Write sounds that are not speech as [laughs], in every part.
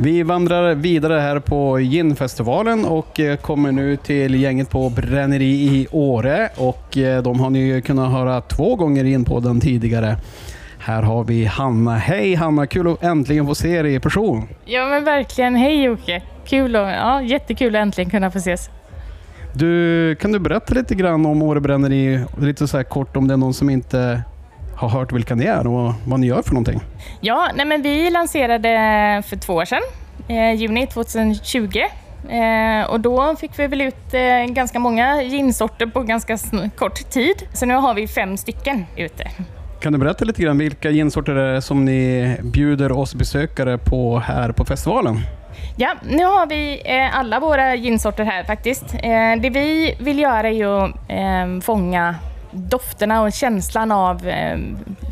Vi vandrar vidare här på ginfestivalen och eh, kommer nu till gänget på Bränneri i Åre och eh, de har ni kunnat höra två gånger in på den tidigare. Här har vi Hanna. Hej Hanna, kul att äntligen få se dig i person. Ja men verkligen, hej Jocke! Kul och, ja, jättekul att äntligen kunna få ses. Du, kan du berätta lite grann om Åre Bränneri, lite så här kort om det är någon som inte har hört vilka ni är och vad ni gör för någonting? Ja, nej men vi lanserade för två år sedan, eh, juni 2020. Eh, och då fick vi väl ut eh, ganska många ginsorter på ganska kort tid. Så nu har vi fem stycken ute. Kan du berätta lite grann vilka ginsorter det är som ni bjuder oss besökare på här på festivalen? Ja, nu har vi eh, alla våra ginsorter här faktiskt. Eh, det vi vill göra är att eh, fånga dofterna och känslan av eh,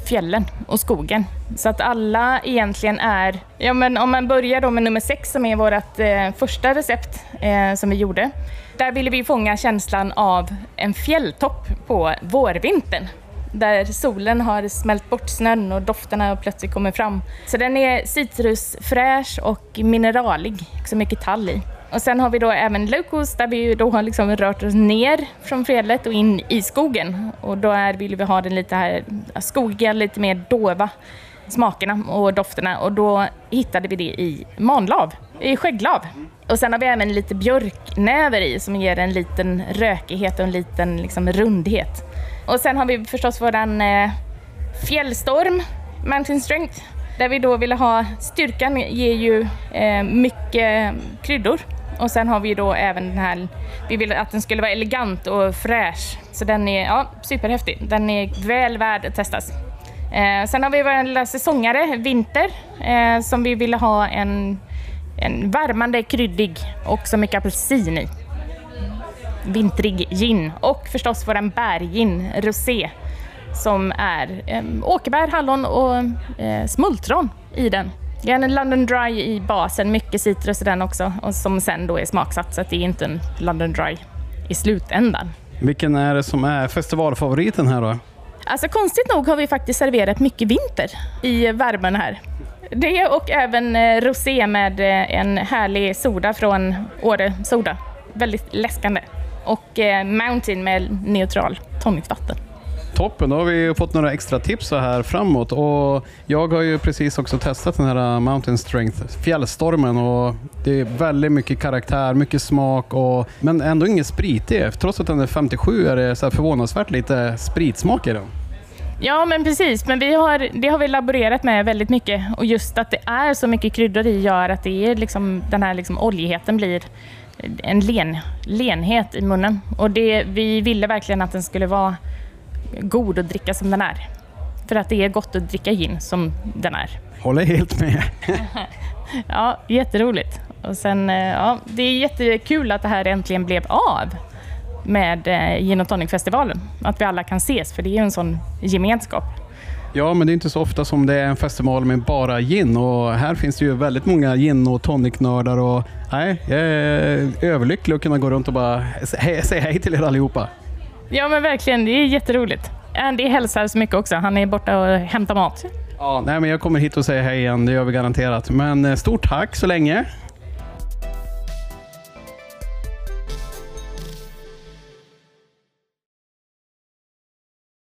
fjällen och skogen. Så att alla egentligen är, ja men om man börjar då med nummer sex som är vårt eh, första recept eh, som vi gjorde. Där ville vi fånga känslan av en fjälltopp på vårvintern där solen har smält bort snön och dofterna plötsligt kommer fram. Så den är citrusfräsch och mineralig, så mycket tall i. Och sen har vi då även locust där vi då har liksom rört oss ner från fjället och in i skogen. Och då är, vill vi ha den lite här skogiga, lite mer dova smakerna och dofterna och då hittade vi det i manlav, i skägglav. Och sen har vi även lite björknäver i som ger en liten rökighet och en liten liksom, rundhet. Och sen har vi förstås våran eh, fjällstorm, Mountain Strength, där vi då ville ha styrkan ger ju eh, mycket kryddor. Och sen har vi då även den här, vi ville att den skulle vara elegant och fräsch. Så den är ja, superhäftig. Den är väl värd att testas. Eh, sen har vi vår lilla säsongare, Vinter, eh, som vi ville ha en, en värmande, kryddig och så mycket apelsin i. Vintrig gin och förstås vår bärgin, rosé, som är eh, åkerbär, hallon och eh, smultron i den. Är en London Dry i basen, mycket citrus i den också och som sen då är smaksatt så att det är inte en London Dry i slutändan. Vilken är det som är festivalfavoriten här då? Alltså konstigt nog har vi faktiskt serverat mycket vinter i värmen här. Det och även eh, rosé med eh, en härlig soda från Åre Soda. Väldigt läskande. Och eh, Mountain med neutral tonicvatten. Toppen, då har vi fått några extra tips så här framåt. Och jag har ju precis också testat den här äh, Mountain Strength, fjällstormen. Och det är väldigt mycket karaktär, mycket smak, och, men ändå ingen spritig. Trots att den är 57 är det så här förvånansvärt lite spritsmak i den. Ja, men precis. Men vi har, det har vi laborerat med väldigt mycket. Och just att det är så mycket kryddor i gör att det är liksom, den här liksom oljigheten blir en len, lenhet i munnen. Och det, vi ville verkligen att den skulle vara god att dricka som den är. För att det är gott att dricka gin som den är. Håller helt med. [laughs] Ja, jätteroligt. Och sen, eh, ja, det är jättekul att det här äntligen blev av med eh, Gin och Tonic-festivalen. Att vi alla kan ses, för det är ju en sån gemenskap. Ja, men det är inte så ofta som det är en festival med bara gin och här finns det ju väldigt många gin och tonicnördar och nej, jag är överlycklig att kunna gå runt och bara säga hej, hej till er allihopa. Ja, men verkligen. Det är jätteroligt. Andy hälsar så mycket också. Han är borta och hämtar mat. Ja, nej, men jag kommer hit och säger hej igen, det gör vi garanterat. Men eh, stort tack så länge.